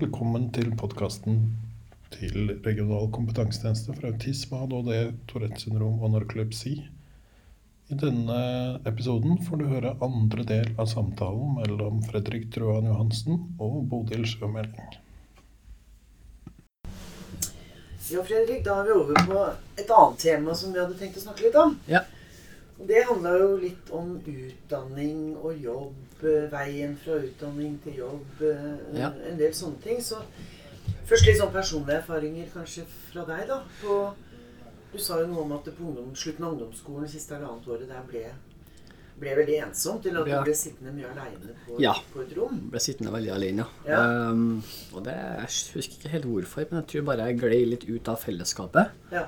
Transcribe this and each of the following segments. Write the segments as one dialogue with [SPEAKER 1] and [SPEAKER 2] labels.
[SPEAKER 1] velkommen til podkasten til Regional kompetansetjeneste for autisme, ADHD, Tourettes syndrom og narkolepsi. I denne episoden får du høre andre del av samtalen mellom Fredrik Truan Johansen og Bodil Sjømeling.
[SPEAKER 2] Ja, Fredrik, da er vi over på et annet tema som vi hadde tenkt å snakke litt om.
[SPEAKER 3] Ja.
[SPEAKER 2] Det handla jo litt om utdanning og jobb, eh, veien fra utdanning til jobb, eh,
[SPEAKER 3] Ja.
[SPEAKER 2] en del sånne ting. Så først litt sånn personlige erfaringer kanskje fra deg, da. På, du sa jo noe om at det på ungdom, slutten av ungdomsskolen siste halvannet året der ble, ble veldig ensomt, til at
[SPEAKER 3] Ja.
[SPEAKER 2] du ble sittende mye aleine på,
[SPEAKER 3] Ja.
[SPEAKER 2] på et rom.
[SPEAKER 3] ble sittende veldig alene, ja.
[SPEAKER 2] Ja.
[SPEAKER 3] Um, og det, jeg husker ikke helt hvorfor, men jeg tror bare jeg gled litt ut av fellesskapet.
[SPEAKER 2] Ja.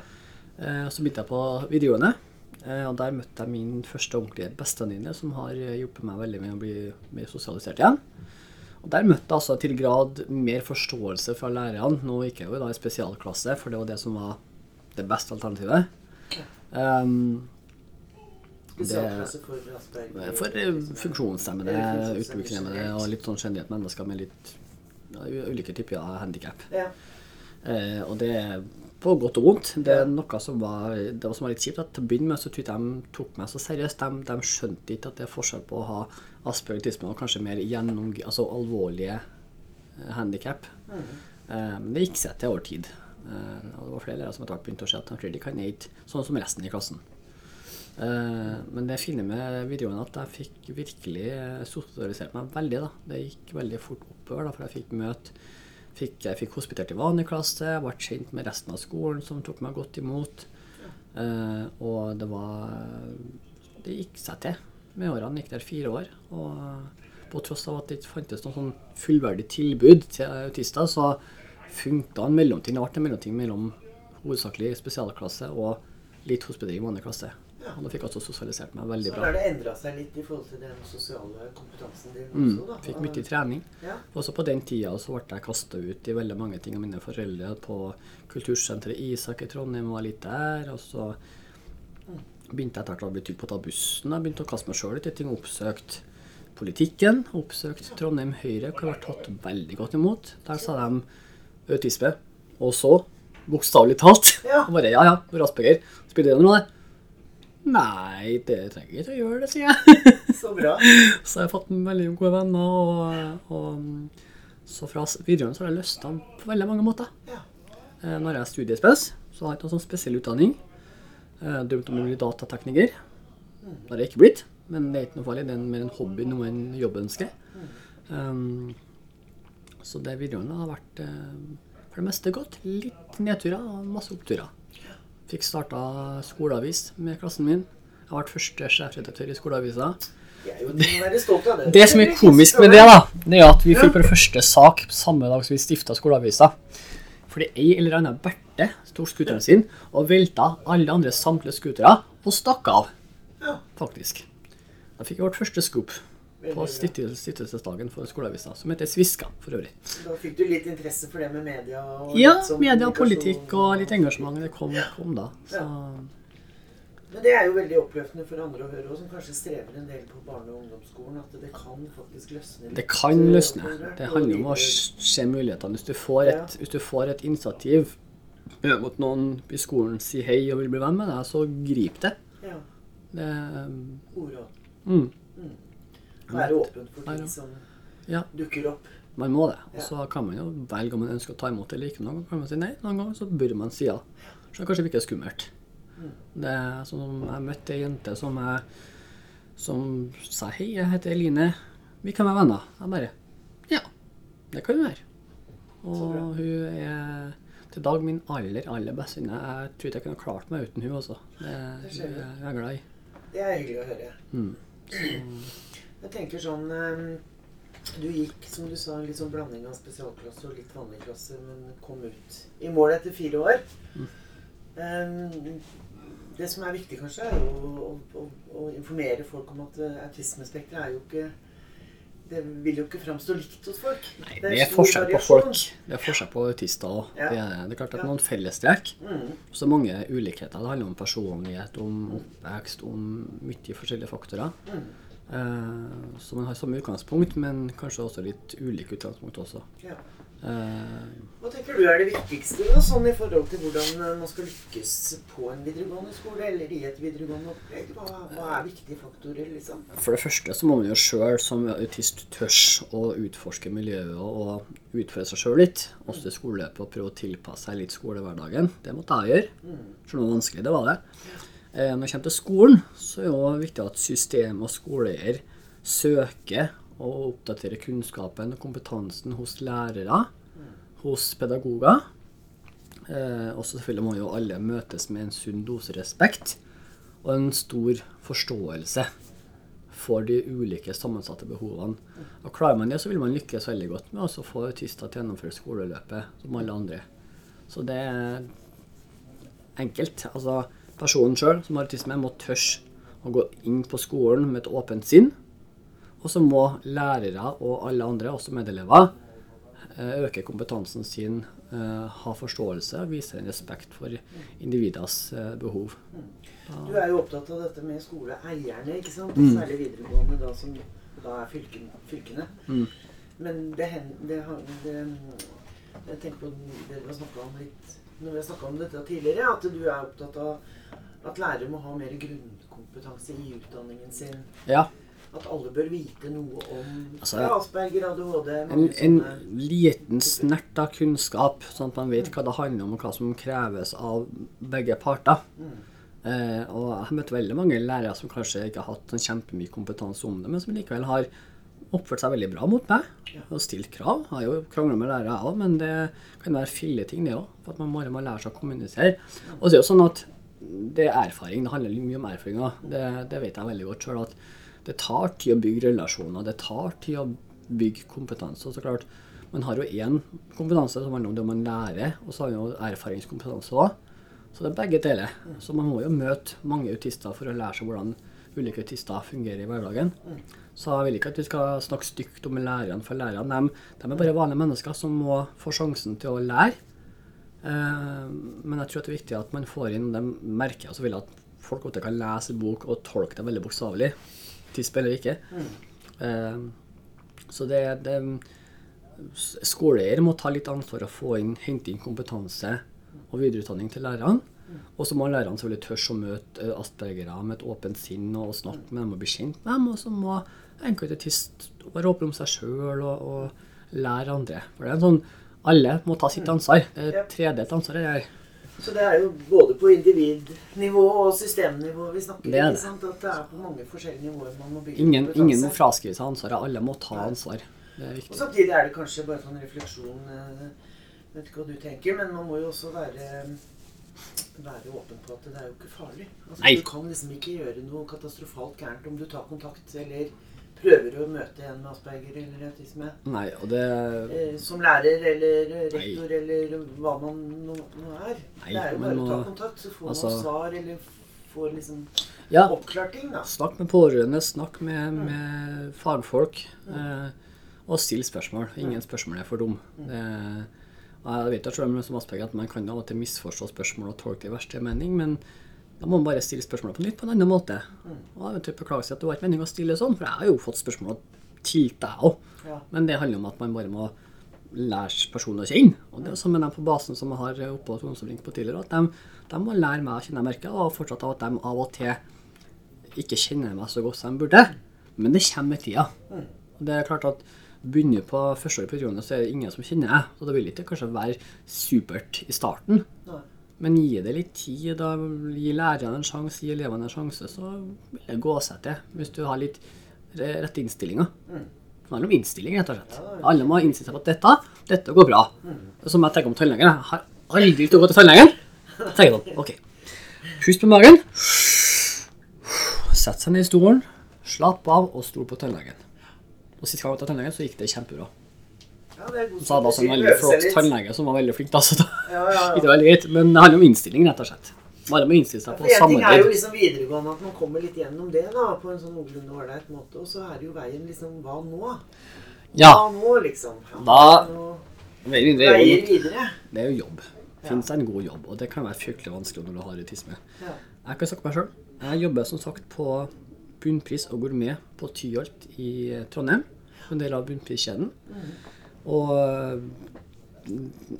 [SPEAKER 3] Uh, så begynte jeg på videregående, eh, og der møtte jeg min første ordentlige bestevenninne, som har eh, hjulpet meg veldig med å bli mer sosialisert igjen. Og der møtte jeg altså til grad mer forståelse fra lærerne. Nå gikk jeg jo da i spesialklasse, for det var det som var det beste alternativet. Um,
[SPEAKER 2] Spesialklasse for Asperger.
[SPEAKER 3] For eh, funksjonshemmede, utviklingshemmede og litt sånn generelt mennesker med litt ja, ulike typer handikap.
[SPEAKER 2] Ja.
[SPEAKER 3] Uh, og det på godt og vondt. Det er noe som var, det var, som var litt kjipt. at Til å begynne med så tror jeg de tok meg så seriøst. De, de skjønte ikke at det er forskjell på å ha aspergertisme og kanskje mer gjennom, altså alvorlige handikap. handikap. Eh, men det gikk seg til over tid. Eh, og det var flere lærere som etter hvert begynte å se at de Fredrik kan ikke sånn som resten i klassen. Eh, men det fine med videoen er at jeg fikk virkelig eh, sosialisert meg veldig. da. Det gikk veldig fort oppover, da, for jeg fikk møte fikk, Jeg fikk hospitert i vanlig klasse, ble kjent med resten av skolen, som tok meg godt imot. Uh, og det var Det gikk seg til med årene. Gikk der fire år. Og på tross av at det ikke fantes noe sånn fullverdig tilbud til autister, så funka en mellomting. Det ble en mellomting mellom hovedsakelig spesialklasse og litt hospitering i vanlig klasse.
[SPEAKER 2] Ja.
[SPEAKER 3] Og da fikk jeg også sosialisert meg veldig
[SPEAKER 2] Så
[SPEAKER 3] bra.
[SPEAKER 2] har det endra seg litt i forhold til den sosiale kompetansen din
[SPEAKER 3] Mm,
[SPEAKER 2] også, da.
[SPEAKER 3] fikk mye trening.
[SPEAKER 2] Ja.
[SPEAKER 3] Også på den tida så ble jeg kasta ut i veldig mange ting av mine foreldre. På kultursenteret Isak i Trondheim var litt der. Og så begynte jeg etter hvert å bli trygg på å ta bussen. Jeg begynte å kaste meg sjøl ut i ting. Oppsøkt politikken. Oppsøkt Trondheim Høyre, hvor jeg ble tatt veldig godt imot. Der sa de autisme. Og så, bokstavelig talt,
[SPEAKER 2] Ja.
[SPEAKER 3] bare ja ja, er Asperger. Spiller det noe? Nei, det trenger ikke å gjøre det, sier jeg.
[SPEAKER 2] Så bra.
[SPEAKER 3] Så jeg har fått veldig gode venner, og, og så fra videregående så har jeg løsta på veldig mange måter.
[SPEAKER 2] Ja.
[SPEAKER 3] Eh, Når jeg er studiespes, så har jeg ikke noen sånn spesiell utdanning. Jeg Drømt om å bli datatekniker. Det har jeg ikke blitt, men det er ikke noe farlig. Det er mer en hobby noe enn jobbønske. Um, så det videregående har vært eh, for det meste godt. Litt nedturer og masse oppturer. Fikk starta skoleavis med klassen min. Jeg har vært første sjefredaktør i skoleavisa.
[SPEAKER 2] Det.
[SPEAKER 3] Det som er komisk med det, da, det er at vi fikk vår første sak samme dag som vi stifta skoleavisa. Fordi ei eller annen Berte tok scooteren sin og velta alle andre samtlige scootere og stakk av, faktisk. Da fikk jeg vårt første scoop på stiftelsesdagen for skoleavisa, som heter Sviska for øvrig.
[SPEAKER 2] Da fikk du litt interesse for det med media? Og
[SPEAKER 3] Ja,
[SPEAKER 2] sånn
[SPEAKER 3] media,
[SPEAKER 2] og
[SPEAKER 3] politikk og litt engasjement. Det kom, kom da. Så
[SPEAKER 2] Men det er jo veldig oppløftende for andre å høre, og som kanskje strever en del på barne- og ungdomsskolen, at det kan faktisk løsne.
[SPEAKER 3] Det kan
[SPEAKER 2] eh,
[SPEAKER 3] løsne. Det handler om å se mulighetene. Hvis du får et, hvis du får et initiativ eh, mot noen i skolen sier hei og vil bli venn med deg, så grip det.
[SPEAKER 2] Ja.
[SPEAKER 3] det um, mm,
[SPEAKER 2] Være åpen for ting som
[SPEAKER 3] ja,
[SPEAKER 2] dukker opp.
[SPEAKER 3] man må det. Og så kan man jo velge om man ønsker å ta imot det eller ikke. Noen ganger kan man si nei, noen ganger så bør man si ja. Så det kanskje virker skummelt. Det er sånn som Jeg møtte ei jente som, jeg, som sa hei, jeg heter Eline, vi kan være venner. Jeg bare ja, det kan vi være. Og hun er til dag min aller, aller beste venninne. Jeg tror ikke jeg kunne klart meg uten hun også. Det,
[SPEAKER 2] Det skjønner jeg.
[SPEAKER 3] er glad i.
[SPEAKER 2] Det er hyggelig å høre.
[SPEAKER 3] Mm.
[SPEAKER 2] Jeg tenker sånn eh, Du gikk, som du sa, litt sånn blanding av spesialklasse og litt vanlig klasse, men kom ut i mål etter fire år. Mm. Det som er viktig, kanskje, er jo å, å, å informere folk om at eh, autismespekteret er jo ikke Det vil jo ikke framstå likt hos folk.
[SPEAKER 3] Nei,
[SPEAKER 2] Det er
[SPEAKER 3] det er
[SPEAKER 2] forskjell
[SPEAKER 3] forskjell på folk. Det er forskjell på autister òg.
[SPEAKER 2] Ja.
[SPEAKER 3] Det, er- det er klart at
[SPEAKER 2] Ja.
[SPEAKER 3] noen fellestrekk.
[SPEAKER 2] Mm.
[SPEAKER 3] Så mange ulikheter. Det handler om personlighet, om oppvekst, om mye forskjellige faktorer.
[SPEAKER 2] Mm.
[SPEAKER 3] Eh, så man har samme utgangspunkt, men kanskje også litt ulike utgangspunkt også.
[SPEAKER 2] Ja.
[SPEAKER 3] Eh,
[SPEAKER 2] Hva tenker du er det viktigste da, sånn i forhold til hvordan eh, man skal lykkes på en videregående skole eller i et videregående opplegg? Hva, hva er viktige faktorer, liksom?
[SPEAKER 3] For det første så må man jo sjøl som autist tørs å utforske miljøet og utføre seg sjøl litt. Også i skoleløpet og prøve å tilpasse seg litt skolehverdagen. Det måtte jeg gjøre. For noe vanskelig det var det. Eh, Når det kommer til skolen, så er det viktig at system og skoleeier søker og oppdaterer kunnskapen og kompetansen hos lærere, hos pedagoger. Eh, og selvfølgelig må jo alle møtes med en sunn dose respekt og en stor forståelse for de ulike sammensatte behovene. Og Klarer man det, så vil man lykkes veldig godt med å få autister til å gjennomføre skoleløpet som alle andre. Så det er enkelt. Altså, personen sjøl som har autisme, må tørs å gå inn på skolen med et åpent sinn. Og så må lærere og alle andre, også medelever, eh, øke kompetansen sin, eh, ha forståelse og vise en respekt for individers eh, behov.
[SPEAKER 2] Du er jo opptatt av dette med skoleeierne, ikke sant?
[SPEAKER 3] Mm.
[SPEAKER 2] Særlig videregående, da, som da er fylken, fylkene.
[SPEAKER 3] Mm.
[SPEAKER 2] Men det det, det, Jeg tenker på det du har snakket om litt når vi har snakka om dette tidligere, at du er opptatt av at lærere må ha mer grunnkompetanse i utdanningen sin.
[SPEAKER 3] Ja,
[SPEAKER 2] At alle bør vite noe om
[SPEAKER 3] Altså,
[SPEAKER 2] ja, Asperger, ADHD
[SPEAKER 3] en, en liten snert av kunnskap, sånn at man vet hva det handler om, og hva som kreves av begge parter.
[SPEAKER 2] Mm.
[SPEAKER 3] Eh, og jeg har møtt veldig mange lærere som kanskje ikke har hatt sånn kjempemye kompetanse om det, men som likevel har oppført seg veldig bra mot meg og stilt krav. Jeg har jo krangla med lærere, jeg òg, men det kan være filleting, det òg. For at man bare må lære seg å kommunisere. Og så er det jo sånn at det er erfaring. Det handler mye om erfaringer. Det, det vet jeg veldig godt sjøl. At det tar tid å bygge relasjoner. Det tar tid å bygge kompetanse. Og så klart, man har jo én kompetanse som handler om det man lærer, og så har man jo erfaringskompetanse òg. Så det er begge deler. Så man må jo møte mange autister for å lære seg hvordan ulike autister fungerer i hverdagen. Så jeg vil ikke at vi skal snakke stygt om lærerne, for lærerne de, de er bare vanlige mennesker som må få sjansen til å lære. Eh, men jeg tror det er viktig at man får inn de merket, og så vil jeg at folk ofte kan lese bok og tolke det veldig bokstavelig. Tisp eller ikke. Mm. så det, det Skoleeier må ta litt ansvar og få inn, hente inn kompetanse og videreutdanning til lærerne. Og så må lærerne selvfølgelig tørre å møte eh, aspergere med et åpent sinn og snakke med dem og bli kjent med dem. Og så må enkelte tist være åpne om seg sjøl og, og lære andre. For det er en sånn Alle må ta sitt ansvar. Det er
[SPEAKER 2] Ja.
[SPEAKER 3] et tredelt ansvar. det her.
[SPEAKER 2] Så det er jo både på individnivå og systemnivå vi snakker
[SPEAKER 3] er
[SPEAKER 2] sant? At det er på mange forskjellige nivåer man må bygge
[SPEAKER 3] Ingen, ingen må fraskrive seg ansvaret. Alle må ta ansvar. Det er
[SPEAKER 2] Og samtidig er det kanskje bare sånn refleksjon Jeg Vet ikke hva du tenker, men man må jo også være være åpen på at det er jo ikke farlig. Altså. Du kan liksom ikke gjøre noe katastrofalt gærent om du tar kontakt eller prøver å møte en med asperger eller autisme.
[SPEAKER 3] Nei, og det
[SPEAKER 2] Eh, som lærer eller rektor eller hva man nå, nå er.
[SPEAKER 3] Nei,
[SPEAKER 2] det er jo bare å ta kontakt, så får
[SPEAKER 3] altså-
[SPEAKER 2] man svar eller får liksom
[SPEAKER 3] Ja,
[SPEAKER 2] oppklart ting, da.
[SPEAKER 3] snakk med pårørende, snakk med, med fagfolk. Eh, og still spørsmål. Ingen spørsmål er for dum. Det, og jeg vet at selv om som Asperger at man kan av og til misforstå spørsmål og tolke det i verste mening, men da må man bare stille spørsmålet på nytt på en annen måte. Og eventuelt beklage seg at det var ikke meningen å stille sånn, for jeg har jo fått spørsmål til tilt deg òg.
[SPEAKER 2] Ja.
[SPEAKER 3] Men det handler om at man bare må lære personen å kjenne. Og det er som med dem på basen som jeg har oppe hos Onsomring på tidligere, at de, de må lære meg å kjenne merket, og fortsatt at de av og til ikke kjenner meg så godt som de burde. Men det kommer med tida. Og det er klart at begynner på første året på videregående, så er det ingen som kjenner deg. Så det vil ikke kanskje være supert i starten.
[SPEAKER 2] Nei.
[SPEAKER 3] Men gi det litt tid, da, gi lærerne en sjanse, gi elevene en sjanse, så vil det gå seg til. Hvis du har litt rette innstillinger. Det handler om innstilling, rett og slett. Alle må innstille seg på at dette, dette går bra. Som jeg tenker om tannlegen. Jeg har aldri lyst til å gå til tannlegen. Tenker sånn, ok. Pust på magen. Sett seg ned i stolen, slapp av og stol på tannlegen. Og Sist gang jeg var til tannlegen, så gikk det kjempebra.
[SPEAKER 2] Ja, det er god
[SPEAKER 3] Så hadde også en veldig flott tannlege som var veldig flink. da, så da
[SPEAKER 2] Ja, ja, ja.
[SPEAKER 3] veldig greit. Men det handler om innstilling, rett og slett. Bare med
[SPEAKER 2] For
[SPEAKER 3] på
[SPEAKER 2] en ting er jo liksom videregående at man kommer litt gjennom det da, på en sånn noenlunde ålreit måte. Og så er det jo veien liksom Hva nå?
[SPEAKER 3] Ja,
[SPEAKER 2] Hva nå, liksom? Ja,
[SPEAKER 3] Da- er, er,
[SPEAKER 2] Veier videre.
[SPEAKER 3] det er jo jobb. Fins det en god jobb, og det kan være fryktelig vanskelig når du har autisme.
[SPEAKER 2] Ja.
[SPEAKER 3] Jeg kan snakke meg sjøl. Jeg jobber som sagt på Bunnpris og Gourmet på Tyholt i Trondheim. En del av bunnpriskjeden. Og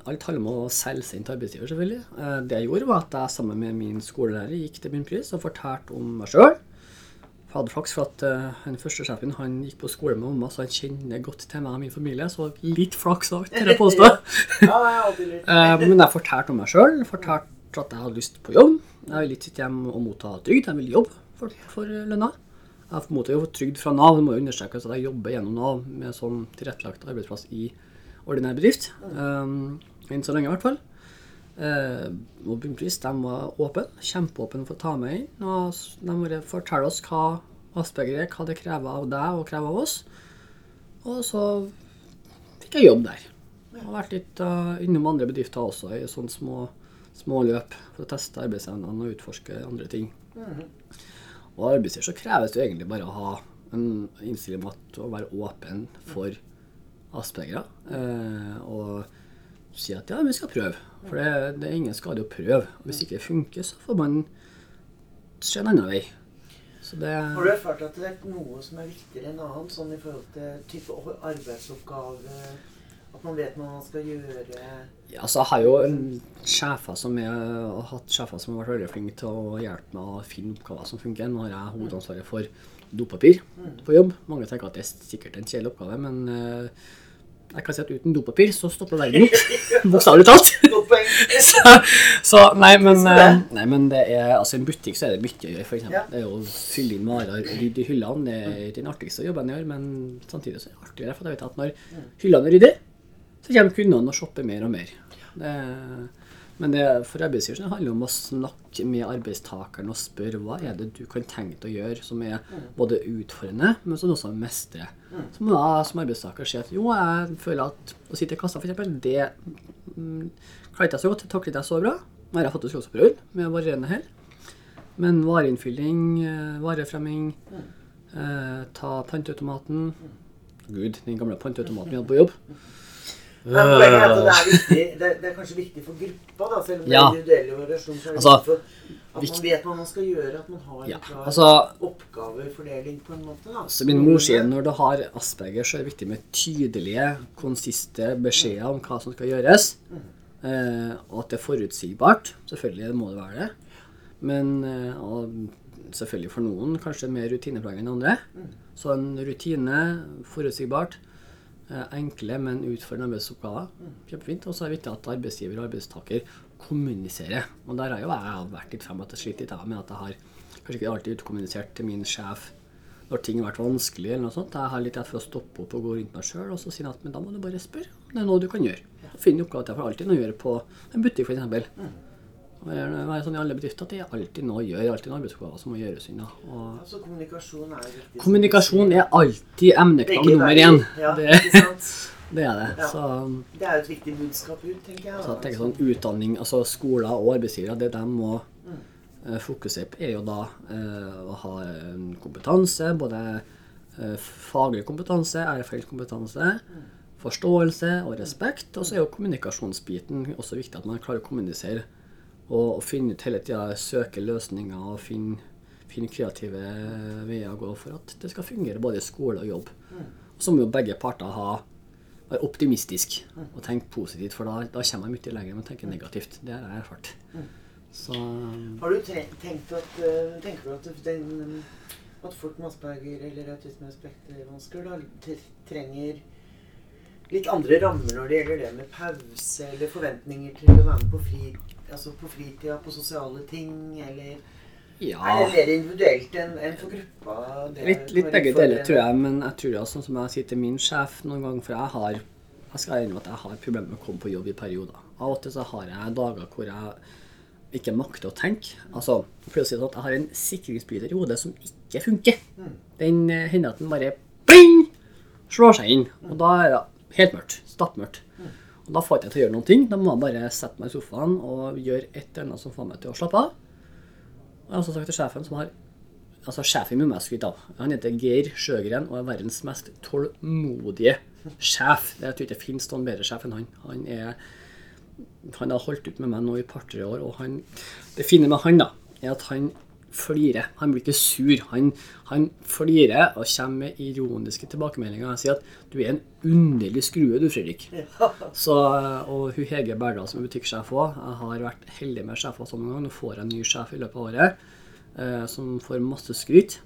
[SPEAKER 3] alt handler om å selge seg inn til arbeidsgiver, selvfølgelig. Eh, det jeg gjorde, var at jeg sammen med min skolelærer gikk til Bunnpris og fortalte om meg sjøl. Jeg hadde flaks for at uh, første sjefen han gikk på skole med mamma, så han kjenner godt til meg og min familie. Så litt flaks av alt,
[SPEAKER 2] vil jeg påstå.
[SPEAKER 3] Eh, men jeg fortalte om meg sjøl. Fortalte at jeg hadde lyst på jobb. Jeg ville ikke sitte hjemme og motta trygd, jeg ville jobbe for, for lønna. Jeg mottar jo trygd fra Nav. Det må jo understrekes at jeg jobber gjennom Nav med sånn tilrettelagt arbeidsplass i ordinær bedrift. Um, Enn så lenge, i hvert fall. Uh, og Bunnpris de var åpne, kjempeåpne for å ta med inn. Og de bare forteller oss hva Asperger er, hva det krever av deg og krever av oss. Og så fikk jeg jobb der. Jeg har vært litt uh, innom andre bedrifter også, i sånne små, små løp for å teste arbeidsevnene og utforske andre ting. Og arbeidsgiver så kreves det jo egentlig bare å ha en innstilling om at å være åpen for aspergere. Eh, og si at ja, vi skal prøve. For det, det er ingen skade å prøve. Og Hvis ikke det funker, så får man se en annen vei. Det
[SPEAKER 2] Har du erfart at det er noe som er viktigere enn annet, sånn i forhold til type arbeidsoppgave? At man vet hva man skal gjøre?
[SPEAKER 3] Ja, altså, jeg har jo en sjefer som er, hatt sjefer som har vært veldig flinke til å hjelpe meg å finne oppgaver som funker. Nå har jeg hovedansvaret for dopapir på jobb. Mange tenker at det er sikkert en kjedelig oppgave, men uh, jeg kan si at uten dopapir så stopper verden opp. Bokstavelig talt. Så, så nei, men,
[SPEAKER 2] Så
[SPEAKER 3] eh, nei, men det er Altså, i en butikk så er det mye å gjøre, eksempel.
[SPEAKER 2] Ja.
[SPEAKER 3] Det er jo å fylle inn varer, rydde i hyllene. Det er den artigste jobben jeg gjør, men samtidig så er det artigere, for jeg vet at når hyllene er ryddige, så kommer kundene og shopper mer og mer. Det, men det, for så handler det om å snakke med arbeidstakeren og spørre hva er det du kan tenke deg å gjøre som er både utfordrende, men som også mestrer. Så må jeg som arbeidstaker si at jo, jeg føler at å sitte i kassa eksempel, det mm, klarer jeg så godt, det takler jeg så bra. Nå har jeg også prøvd med varierende hell. Men vareinnfylling, eh, varefremming, eh, ta panteautomaten Gud, den gamle panteautomaten vi hadde på jobb.
[SPEAKER 2] Men poenget er at det er, viktig, det, det er kanskje viktig for gruppa, da, selv om det
[SPEAKER 3] Ja.
[SPEAKER 2] er individuelle variasjoner. Så er
[SPEAKER 3] Altså,
[SPEAKER 2] for at man vet hva man skal gjøre, at man har en
[SPEAKER 3] Ja,
[SPEAKER 2] klar
[SPEAKER 3] altså
[SPEAKER 2] oppgavefordeling på en måte. da.
[SPEAKER 3] Så min mor sier når du har asperger, så er det viktig med tydelige, konsiste beskjeder om hva som skal gjøres. Eh, og at det er forutsigbart. Selvfølgelig må det være det. Men eh, og selvfølgelig for noen kanskje mer rutineplager enn andre. Så en rutine, forutsigbart, enkle, men utfordrende arbeidsoppgaver. Kjempefint. Og så er det viktig at arbeidsgiver og arbeidstaker kommuniserer. Og der har jo jeg vært litt frem at jeg sliter litt jeg, med at jeg har kanskje ikke alltid utkommunisert til min sjef når ting har vært vanskelig. eller noe sånt. Jeg har litt rett for å stoppe opp og gå rundt meg sjøl og så si at men da må du bare spørre det er noe du kan gjøre. Finn oppgaver til. For alltid noe å gjøre på en butikk, f.eks. Det er sånn i alle bedrifter at det er alltid noe å gjøre, alltid noen arbeidsoppgaver som må gjøres unna.
[SPEAKER 2] Altså, kommunikasjon er viktig.
[SPEAKER 3] kommunikasjon er alltid emneknagg nummer én.
[SPEAKER 2] Ja,
[SPEAKER 3] Det, det er det.
[SPEAKER 2] Ja.
[SPEAKER 3] Så,
[SPEAKER 2] Det er jo et viktig budskap ut, tenker jeg.
[SPEAKER 3] så jeg tenker sånn utdanning, altså skoler og arbeidsgivere, det de må eh, fokusere på, er jo da eh, å ha kompetanse, både eh, faglig kompetanse, erfaringskompetanse, forståelse og respekt. Og så er jo kommunikasjonsbiten også viktig, at man klarer å kommunisere og, og finne ut hele tida, søke løsninger og finne, finne kreative veier å gå for at det skal fungere både i skole og jobb. Og så må jo begge parter ha være optimistisk og tenke positivt, for da, da kommer man mye lenger med å tenke negativt. Det har jeg erfart. Så
[SPEAKER 2] Har du tenkt at, eh, tenker du at, den, at folk med Asperger eller autisme- og spektervansker trenger litt andre rammer når det gjelder det med pause eller forventninger til å være med på, fri, altså på fritida, på sosiale ting, eller
[SPEAKER 3] ja.
[SPEAKER 2] Er det mer individuelt enn enn for gruppa? Det
[SPEAKER 3] Litt, litt begge deler, tror jeg. Men jeg tror det, sånn som jeg sier til min sjef noen ganger, for jeg har jeg skal innrømme at jeg har problemer med å komme på jobb i perioder. Av og til så har jeg dager hvor jeg ikke makter å tenke. Altså, for å si det sånn jeg har en sikringsbryter i hodet som ikke funker. Den eh, hender at den bare bling, slår seg inn. Og da er det helt mørkt. Stappmørkt. Og da får jeg ikke til å gjøre noen ting. Da må jeg bare sette meg i sofaen og gjøre et eller annet som får meg til å slappe av. Og jeg har også sagt til sjefen som har Altså sjefen min må jeg skryte av. Han heter Geir Sjøgren og er verdens mest tålmodige sjef. Jeg tror ikke det finnes noen bedre sjef enn han. Han er han har holdt ut med meg nå i par-tre år, og han, det fine med han da, er at han flirer. Han blir ikke sur. Han, han flirer og kommer med ironiske tilbakemeldinger. Han sier at 'du er en underlig skrue, du, Fredrik'. Så, og hun Hege Berdal, som er butikksjef òg, har vært heldig med sjefer sånn en gang. Nå får jeg en ny sjef i løpet av året, eh, som får masse skryt.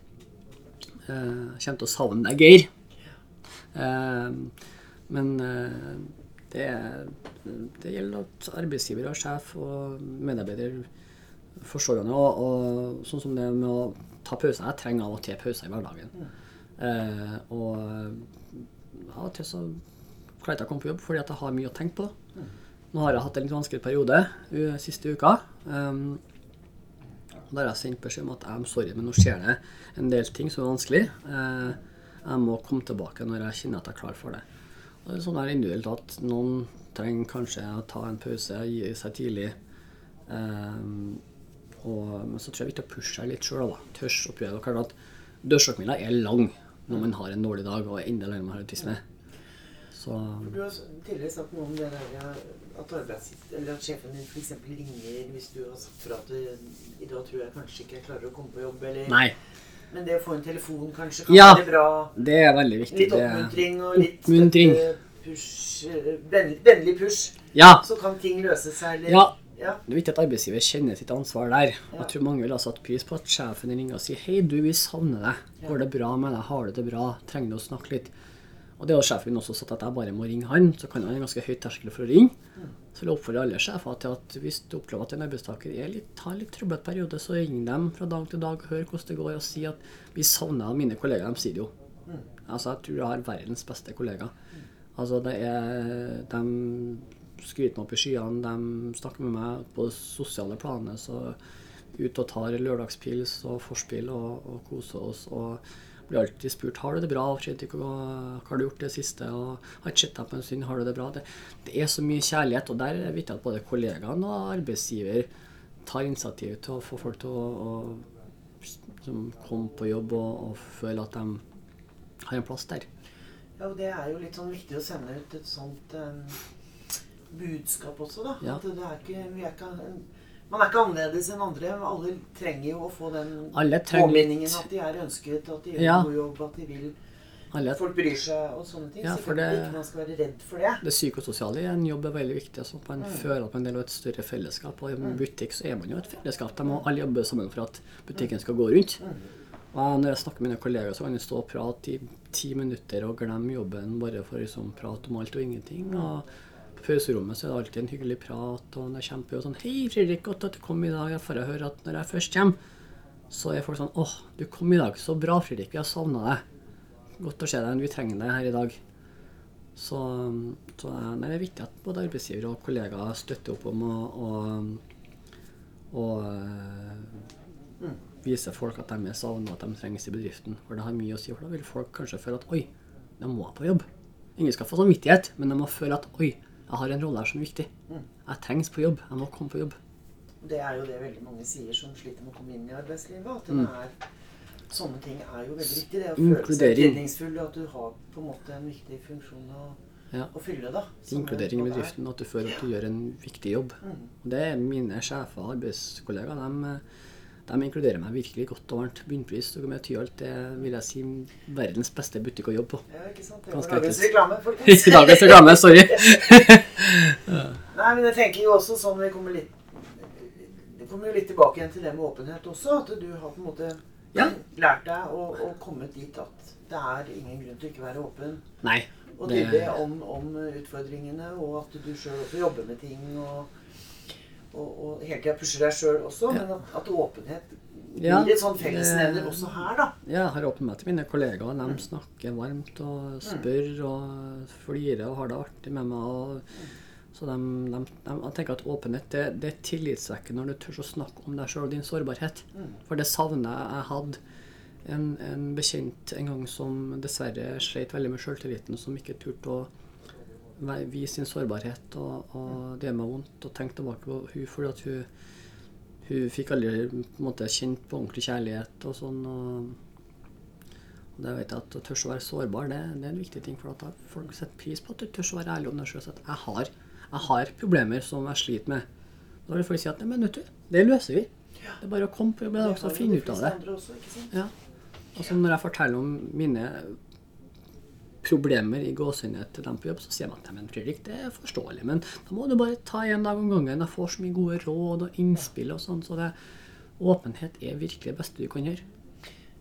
[SPEAKER 3] Eh, kommer til å savne deg, Geir. Eh, men eh, det, det gjelder at arbeidsgiver og sjef og medarbeider forstår hverandre. Og, og sånn som det med å ta pauser. Jeg trenger av og til pauser i hverdagen. Eh, og av og til så klarer jeg ikke å komme på jobb fordi at jeg har mye å tenke på. Nå har jeg hatt en litt vanskelig periode siste uka. Um, da har jeg sendt beskjed om at I'm sorry, men nå skjer det en del ting som er vanskelig. Eh, jeg må komme tilbake når jeg kjenner at jeg er klar for det. Og det er sånn der individuelt at noen trenger kanskje å ta en pause, gi seg tidlig. Eh, og, men så tror jeg vi tar pusha litt sjøl. Tørs å prøve. Klart at dørstokkmila er lang når man har en dårlig dag og enda lenger har autisme. Så
[SPEAKER 2] Du har tidligere sagt noe om det der at, eller at sjefen din f.eks. ringer hvis du har sagt fra at du, i dag tror jeg kanskje ikke jeg klarer å komme på jobb, eller
[SPEAKER 3] Nei,
[SPEAKER 2] Men det å få en telefon kanskje kan
[SPEAKER 3] Ja.
[SPEAKER 2] være bra.
[SPEAKER 3] det er veldig viktig.
[SPEAKER 2] Litt oppmuntring og litt
[SPEAKER 3] Oppmuntring.
[SPEAKER 2] push, eh, vennlig, vennlig push.
[SPEAKER 3] ja,
[SPEAKER 2] Så kan ting løse seg. Eller,
[SPEAKER 3] ja,
[SPEAKER 2] ja.
[SPEAKER 3] Det er viktig at arbeidsgiver kjenner sitt ansvar der.
[SPEAKER 2] Ja.
[SPEAKER 3] Jeg tror mange vil ha satt pris på at sjefen ringer og sier Hei, du, vi savner deg. Går det bra med deg? Har du det bra? Trenger du å snakke litt? Og det har sjefen min også sagt at jeg bare må ringe han, så kan han ha en ganske høy terskel for å ringe. Så vil jeg oppfordre alle sjefer til at hvis du opplever at en arbeidstaker er litt, har en litt trøblete periode, så ring dem fra dag til dag, hør hvordan det går, og si at vi savner mine kollegaer. De sier det jo. Altså, jeg tror jeg har verdens beste kollegaer. Altså, det er De skryter meg opp i skyene, de snakker med meg på det sosiale planet, så ut og tar lørdagspils og forspill og, og koser oss. og blir alltid spurt har du det bra, hva har du gjort det siste, og har ikke sett deg på en stund, har du det bra? Det, det er så mye kjærlighet, og der er det viktig at både kollegaene og arbeidsgiver tar initiativ til å få folk til å, å komme på jobb og, og føle at de har en plass der.
[SPEAKER 2] Ja, og det er jo litt sånn viktig å sende ut et sånt em, budskap også, da.
[SPEAKER 3] Ja.
[SPEAKER 2] At det er ikke, vi er ikke Man er ikke annerledes enn andre. Alle trenger jo å få den påminningen at de er ønsket, at de gjør
[SPEAKER 3] Ja.
[SPEAKER 2] god jobb, at de vil
[SPEAKER 3] alle,
[SPEAKER 2] Folk bryr seg og sånne ting.
[SPEAKER 3] Ja,
[SPEAKER 2] så
[SPEAKER 3] det-
[SPEAKER 2] ikke man skal være redd for det.
[SPEAKER 3] Det psykososiale i en jobb er veldig viktig. Så man
[SPEAKER 2] Mm.
[SPEAKER 3] føler at man er del av et større fellesskap. Og i en butikk så er man jo et fellesskap. De må alle jobbe sammen for at butikken skal gå rundt.
[SPEAKER 2] Mm.
[SPEAKER 3] Og når jeg snakker med mine kollegaer, så kan jeg stå og prate i ti minutter og glemme jobben bare for å liksom prate om alt og ingenting. Og pauserommet så er det alltid en hyggelig prat, og når jeg kommer på sånn Hei, Fredrik, godt at du kom i dag. Jeg får høre at når jeg først kommer, så er folk sånn Åh, du kom i dag. Så bra, Fredrik. Vi har savna deg. Godt å se deg. Vi trenger deg her i dag. Så, så nei, det er viktig at både arbeidsgiver og kollegaer støtter opp om å, å, å eh, vise folk at de er savna, at de trengs i bedriften. For det har mye å si. For da vil folk kanskje føle at oi, de må på jobb. Ingen skal få samvittighet, men de må føle at oi, jeg har en rolle her som er viktig. Jeg trengs på jobb. Jeg må komme på jobb.
[SPEAKER 2] Det er jo det veldig mange sier som sliter med å komme inn i arbeidslivet. At
[SPEAKER 3] Mm.
[SPEAKER 2] er Sånne ting er jo veldig viktig. Det å føle seg
[SPEAKER 3] Inkludering.
[SPEAKER 2] og at du har på en måte en viktig funksjon å,
[SPEAKER 3] Ja.
[SPEAKER 2] å fylle, da.
[SPEAKER 3] Inkludering i
[SPEAKER 2] bedriften og
[SPEAKER 3] bedriften, at du føler at du gjør en viktig jobb.
[SPEAKER 2] Mm.
[SPEAKER 3] Og det er mine sjefer og arbeidskollegaer. De, de inkluderer meg virkelig godt og varmt. Bunnpris og med Tyholt det vil jeg si verdens beste butikk å jobbe på.
[SPEAKER 2] Ja, ikke sant. Det var dagens reklame, folkens.
[SPEAKER 3] Dagens reklame, sorry.
[SPEAKER 2] Nei, men jeg tenker jo også sånn Vi kommer litt Det kommer jo litt tilbake igjen til det med åpenhet også. At du har på en måte
[SPEAKER 3] Ja.
[SPEAKER 2] lært deg og, å kommet dit at det er ingen grunn til ikke å være åpen.
[SPEAKER 3] Nei.
[SPEAKER 2] Og tydelig om, om utfordringene, og at du sjøl også jobber med ting. Og, og, og hele tida pusher deg sjøl også.
[SPEAKER 3] Ja.
[SPEAKER 2] Men at, at åpenhet
[SPEAKER 3] Ja,
[SPEAKER 2] blir et sånn fellesnevner også her, da.
[SPEAKER 3] Jeg har åpnet meg til mine kollegaer. De snakker varmt og spør og flirer og har det artig med meg. Og, så de, de, de, jeg tenker at åpenhet det, det er tillitvekkende når du tør å snakke om deg sjøl og din sårbarhet. For det savner jeg. Jeg hadde en, en bekjent en gang som dessverre sleit veldig med sjøltilliten, som ikke turte å vise sin sårbarhet. Og, og det gjør meg vondt å tenke tilbake på hun fordi at hun hun fikk aldri på en måte kjent på ordentlig kjærlighet og sånn. Og, og det vet jeg at å tørre å være sårbar, det, det er en viktig ting. For at folk setter pris på at du tør å være ærlig om deg sjøl. At jeg har, jeg har problemer som jeg sliter med. Da vil folk si at nei, men vet du, det løser vi. Det er bare å komme på jobb og finne ut av det.
[SPEAKER 2] Også?
[SPEAKER 3] Ja. Altså når jeg forteller om mine problemer i gåsehudene til dem på jobb, så sier man at men Fredrik, det er forståelig, men da må du bare ta én dag om gangen. Jeg får så mye gode råd og innspill og sånn, så det, åpenhet er virkelig det beste du kan gjøre.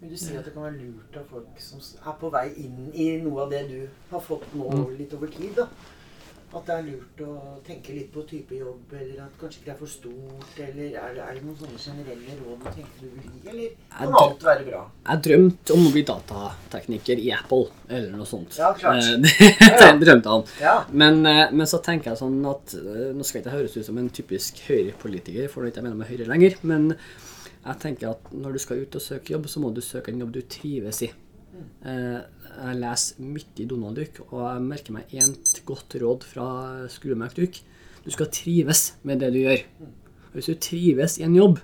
[SPEAKER 2] Vil du si at det kan være lurt av folk som er på vei inn i noe av det du har fått nå
[SPEAKER 3] Mm.
[SPEAKER 2] litt over tid, da? At det er lurt å tenke litt på type jobb, eller at kanskje ikke det er for stort, eller er det, er det noen sånne generelle råd du tenker du vil gi, eller kan
[SPEAKER 3] Jeg-
[SPEAKER 2] alt være bra?
[SPEAKER 3] Jeg drømte om å bli datatekniker i Apple, eller noe sånt.
[SPEAKER 2] Ja, klart.
[SPEAKER 3] Eh, ja. drømte han.
[SPEAKER 2] Ja.
[SPEAKER 3] Men, eh, men så tenker jeg sånn at eh, Nå skal jeg ikke høres ut som en typisk høyrepolitiker, for det er ikke jeg mener med Høyre lenger, men jeg tenker at når du skal ut og søke jobb, så må du søke en jobb du trives i. Mm. Jeg leser mye i Donald Duck, og jeg merker meg én godt råd fra Skrumæk Duk. Du skal trives med det du gjør. Og hvis du trives i en jobb,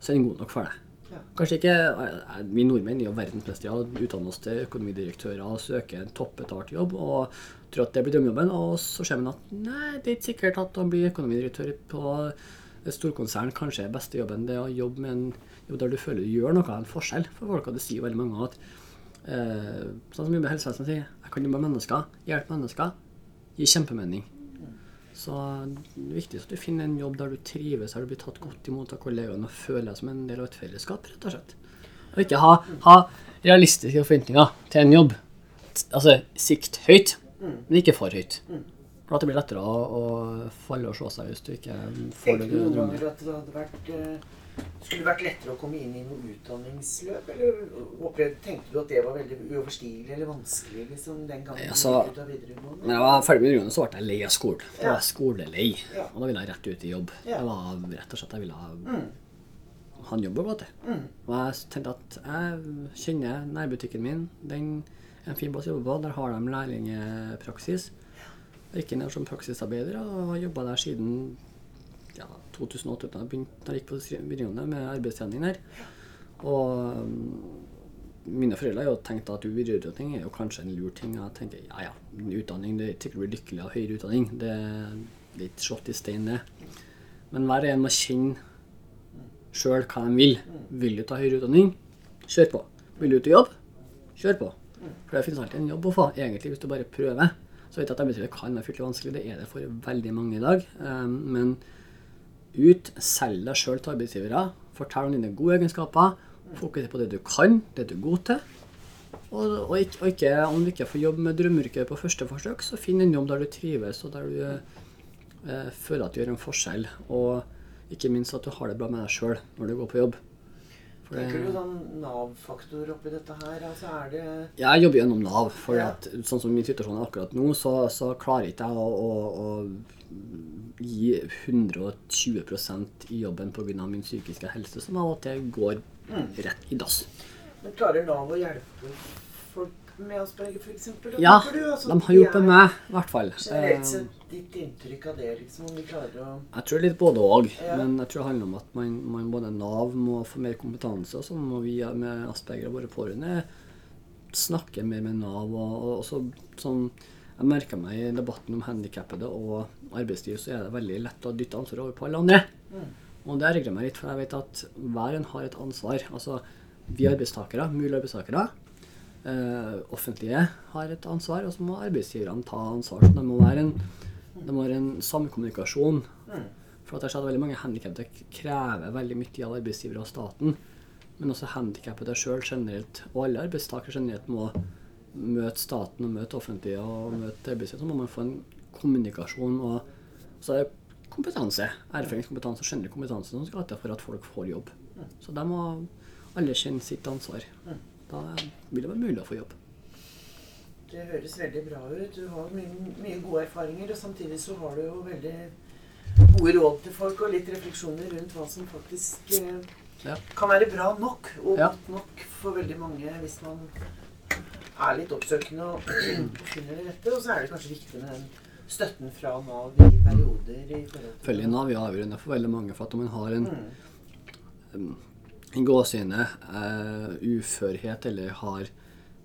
[SPEAKER 3] så er den god nok for deg. Kanskje ikke eh, Vi nordmenn er jo verdensmestere. Utdanner oss til økonomidirektører og søker en toppbetalt jobb og tror at det blir drømmejobben. Og så ser man at nei, det er ikke sikkert at å bli økonomidirektør på et storkonsern kanskje er beste jobben. Det er å jobbe med en jobb der du føler du gjør noe, en forskjell for folk. Og det sier veldig mange at eh, Sånn som jobber i helsevesenet sier, jeg kan jobbe med mennesker, hjelpe mennesker, gir kjempemening. Så det er viktig at du finner en jobb der du trives, der du blir tatt godt imot av kollegaene og føler deg som en del av et fellesskap, rett og slett. Og ikke ha, ha realistiske forventninger til en jobb. Altså sikt høyt, men ikke for høyt. For at det blir lettere å, å falle og slå seg hvis du ikke får det
[SPEAKER 2] du
[SPEAKER 3] drømmer.
[SPEAKER 2] ganger at det vært skulle lettere å komme inn i noe utdanningsløp? Eller opplevde, tenkte du at det var veldig uoverstigelig eller vanskelig liksom, den gangen
[SPEAKER 3] Ja,
[SPEAKER 2] du
[SPEAKER 3] så-
[SPEAKER 2] gikk ut av videregående?
[SPEAKER 3] Når jeg var ferdig med videregående, så ble jeg lei av skolen. Da var jeg skolelei.
[SPEAKER 2] Ja.
[SPEAKER 3] Og da ville jeg rett ut i jobb.
[SPEAKER 2] Ja.
[SPEAKER 3] Det var rett og slett jeg ville ha,
[SPEAKER 2] Mm.
[SPEAKER 3] ha en jobb å gå til.
[SPEAKER 2] Mm.
[SPEAKER 3] Og jeg tenkte at jeg kjenner nærbutikken min. Den er en fin plass å jobbe på. Der har de lærlingepraksis. Jeg gikk inn der som praksisarbeider og har jobba der siden ja, 2008. Da jeg, gikk på videregående med arbeidstrening der. Og um, mine foreldre har jo tenkt at videreutdanning er jo kanskje en lur ting. Jeg tenker ja ja, utdanning, det er ikke sikkert du blir lykkelig av høyere utdanning. Det, er ikke slått i stein, det. Men hver en må kjenne sjøl hva de vil. Vil du ta høyere utdanning? Kjør på. Vil du ut i jobb? Kjør på. For det finnes alltid en jobb å få, egentlig, hvis du bare prøver. Så vet jeg at arbeidslivet kan være fryktelig vanskelig, det er det for veldig mange i dag. Um, men ut, selg deg sjøl til arbeidsgivere. Fortell om dine gode egenskaper. Fokuser på det du kan, det du er god til. Og, og, ikke, og ikke, om du ikke får jobb med drømmeyrket på første forsøk, så finn en jobb der du trives, og der du eh, føler at du gjør en forskjell. Og ikke minst at du har det bra med deg sjøl når du går på jobb. For det-
[SPEAKER 2] Tenker du sånn Nav-faktor oppi dette her? Altså er det
[SPEAKER 3] jeg jobber gjennom Nav. For
[SPEAKER 2] Ja.
[SPEAKER 3] at, sånn som min situasjon er akkurat nå, så, så klarer ikke jeg å, å, å gi 120% i jobben pga. min psykiske helse, som av og til går rett i dass.
[SPEAKER 2] Men klarer Nav å hjelpe folk med Asperger, f.eks.?
[SPEAKER 3] Ja, de har hjulpet meg, i hvert fall.
[SPEAKER 2] Generelt
[SPEAKER 3] Eh,
[SPEAKER 2] sett ditt inntrykk av det, liksom, om de klarer å
[SPEAKER 3] Jeg tror litt både òg,
[SPEAKER 2] Ja.
[SPEAKER 3] men jeg tror det handler om at man, man både Nav må få mer kompetanse, og så må vi med Asperger og våre pårørende snakke mer med Nav. Og, og så, sånn Jeg merka meg i debatten om handikappede og arbeidsliv, så er det veldig lett å dytte ansvaret over på alle andre. Og det ergrer meg litt, for jeg vet at hver en har et ansvar. Altså vi arbeidstakere, mulige arbeidstakere, eh, offentlige har et ansvar, og så må arbeidsgiverne ta ansvar. Så det må være en, det må være en samkommunikasjon. For at jeg ser at veldig mange handikappede krever veldig mye av arbeidsgivere og staten. Men også handikappede sjøl generelt, og alle arbeidstakere generelt, må møte staten og møte offentlige og møte arbeidsgivere. Så må man få en kommunikasjon. og så er det kompetanse, erfaringskompetanse og generell kompetanse som skal til for at folk får jobb. Så de må alle kjenne sitt ansvar. Da vil det være mulig å få jobb.
[SPEAKER 2] Det høres veldig bra ut. Du har mye, mye gode erfaringer, og samtidig så har du jo veldig gode råd til folk og litt refleksjoner rundt hva som faktisk eh,
[SPEAKER 3] Ja.
[SPEAKER 2] kan være bra nok og
[SPEAKER 3] Ja.
[SPEAKER 2] godt nok for veldig mange hvis man er litt oppsøkende og finner det rette. Og så er det kanskje viktig med den støtten fra Nav i perioder. i forhold til
[SPEAKER 3] Følge Nav er avgjørende for veldig mange. For at om man har en,
[SPEAKER 2] Mm.
[SPEAKER 3] en gåseøyne uh, uførhet eller har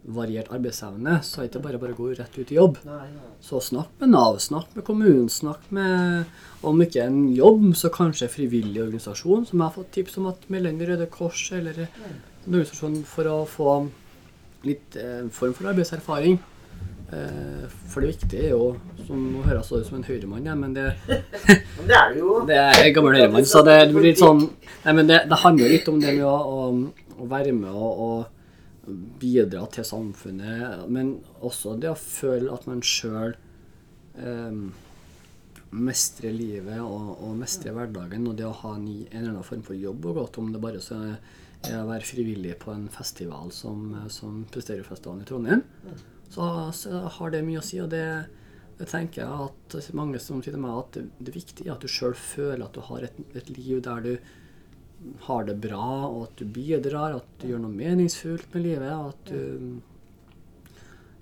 [SPEAKER 3] variert arbeidsevne, så er det ikke bare bare å gå rett ut i jobb.
[SPEAKER 2] Nei, nei.
[SPEAKER 3] Så snakk med Nav, snakk med kommunen, snakk med Om ikke en jobb, så kanskje en frivillig organisasjon, som jeg har fått tips om at melder inn i Røde Kors eller en organisasjon for å få litt eh, form for arbeidserfaring. Eh, for det viktige er jo, som nå høres jeg ut som en høyremann, men det,
[SPEAKER 2] Men det er du jo.
[SPEAKER 3] det er gammel høyremann, så det blir litt sånn Nei, men det, det handler litt om det med å, å, å være med og, og bidra til samfunnet, men også det å føle at man sjøl eh, mestrer livet og, og mestrer hverdagen, og det å ha en, en eller annen form for jobb gå til, om det bare så er å være frivillig på en festival som, som Presterofestivalen i Trondheim, så, har det mye å si. og det det tenker jeg at mange som sier til meg at det, det viktige er at du sjøl føler at du har et, et liv der du har det bra, og at du bidrar, at du gjør noe meningsfullt med livet. og at du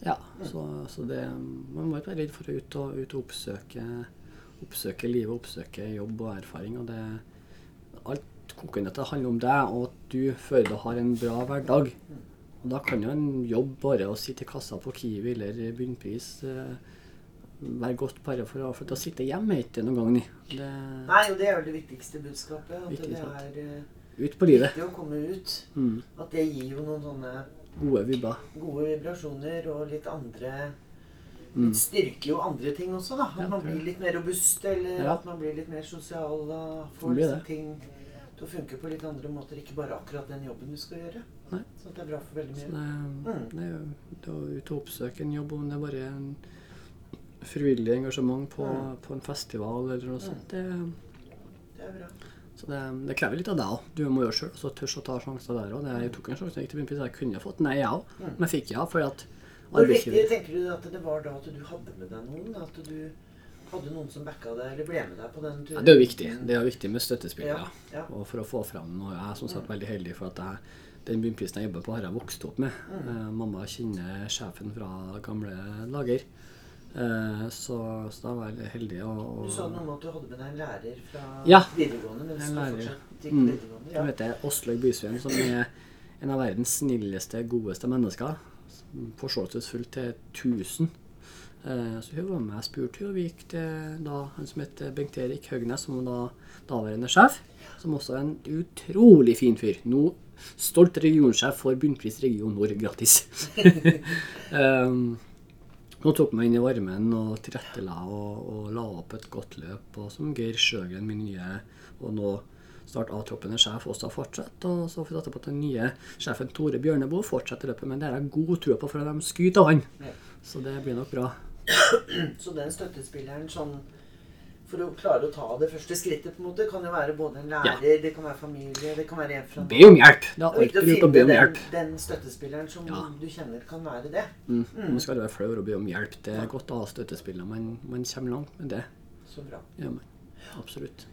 [SPEAKER 3] Ja, så, så det Man må ikke være redd for å ut og, ut og oppsøke, oppsøke livet, oppsøke jobb og erfaring. og det Alt koker ned til handler om deg, og at du føler du har en bra hverdag. Og da kan jo en jobb bare å sitte i kassa på Kiwi eller Bunnpris eh, være godt bare for å, for å sitte hjemme er ikke noen gang. Det,
[SPEAKER 2] Nei, og det er vel det viktigste budskapet. At
[SPEAKER 3] Viktig,
[SPEAKER 2] det er eh,
[SPEAKER 3] ut på livet.
[SPEAKER 2] viktig å komme ut.
[SPEAKER 3] Mm.
[SPEAKER 2] At det gir jo noen sånne
[SPEAKER 3] Gode vibber.
[SPEAKER 2] gode vibrasjoner og litt andre
[SPEAKER 3] Mm.
[SPEAKER 2] Litt styrker jo andre ting også, da. At
[SPEAKER 3] Ja,
[SPEAKER 2] man blir litt mer robust, eller
[SPEAKER 3] Ja.
[SPEAKER 2] at man blir litt mer sosial. Da får liksom ting til å funke på litt andre måter. Ikke bare akkurat den jobben du skal gjøre.
[SPEAKER 3] Nei.
[SPEAKER 2] Så det er bra for veldig
[SPEAKER 3] Så
[SPEAKER 2] mye.
[SPEAKER 3] det,
[SPEAKER 2] Mm.
[SPEAKER 3] det er å ut og oppsøke en jobb, om det er bare en frivillig engasjement på,
[SPEAKER 2] Mm.
[SPEAKER 3] på en festival eller noe sånt, det,
[SPEAKER 2] Det er bra.
[SPEAKER 3] så det, det krever litt av deg òg. Du må jo sjøl også tørre å ta sjanser der òg. Jeg tok en sjanse jeg gikk til Bunnpris. Jeg kunne fått nei, jeg òg,
[SPEAKER 2] Mm.
[SPEAKER 3] men fikk ja. fordi at
[SPEAKER 2] Hvor viktig tenker du at det var da at du hadde med deg noen? At du hadde noen som backa deg, eller ble med deg på den turen?
[SPEAKER 3] ja, Det er jo viktig. Det er jo viktig med støttespillere.
[SPEAKER 2] Ja, ja.
[SPEAKER 3] Og for å få fram noe. Jeg er som sagt veldig heldig for at jeg, den bunnprisen jeg jobber på, har jeg vokst opp med.
[SPEAKER 2] Mm.
[SPEAKER 3] Eh, mamma kjenner sjefen fra gamle dager. Eh, så, så da var jeg heldig. Og, og,
[SPEAKER 2] Du sa noe om at du hadde med deg en lærer fra
[SPEAKER 3] Ja.
[SPEAKER 2] videregående. Men
[SPEAKER 3] En lærer,
[SPEAKER 2] fortsatt
[SPEAKER 3] Mm.
[SPEAKER 2] videregående. Ja.
[SPEAKER 3] heter Åslaug Bysveen, som er en av verdens snilleste, godeste mennesker. Forståelsesfull til 1000. Eh, Så hun var med. Jeg spurte og vi gikk til da, han som heter Bengt Erik Høgnes, som var da daværende sjef. Som også er en utrolig fin fyr. Nå stolt regionsjef for Bunnpris region Nord gratis. um, hun tok meg inn i varmen og tilrettela og, og la opp et godt løp. Og som Geir Sjøgren, min nye og nå snart avtroppende sjef, også har fortsatt. Og så får vi opp at den nye sjefen Tore Bjørneboe fortsetter løpet. Men det har jeg god tro på, for de skryter av han.
[SPEAKER 2] Ja.
[SPEAKER 3] Så det blir nok bra.
[SPEAKER 2] Så den støttespilleren sånn For å klare å ta det første skrittet, på en måte, kan jo være både en lærer, det kan være familie, det kan være en fra
[SPEAKER 3] Be om hjelp! Det er alltid lurt å be om
[SPEAKER 2] den,
[SPEAKER 3] hjelp.
[SPEAKER 2] den støttespilleren som
[SPEAKER 3] Ja.
[SPEAKER 2] du kjenner kan være det.
[SPEAKER 3] Mm. Man skal være flau over å be om hjelp. Det er godt å ha støttespillere. Man, man kommer langt med det.
[SPEAKER 2] Så bra.
[SPEAKER 3] Ja, men, Absolutt.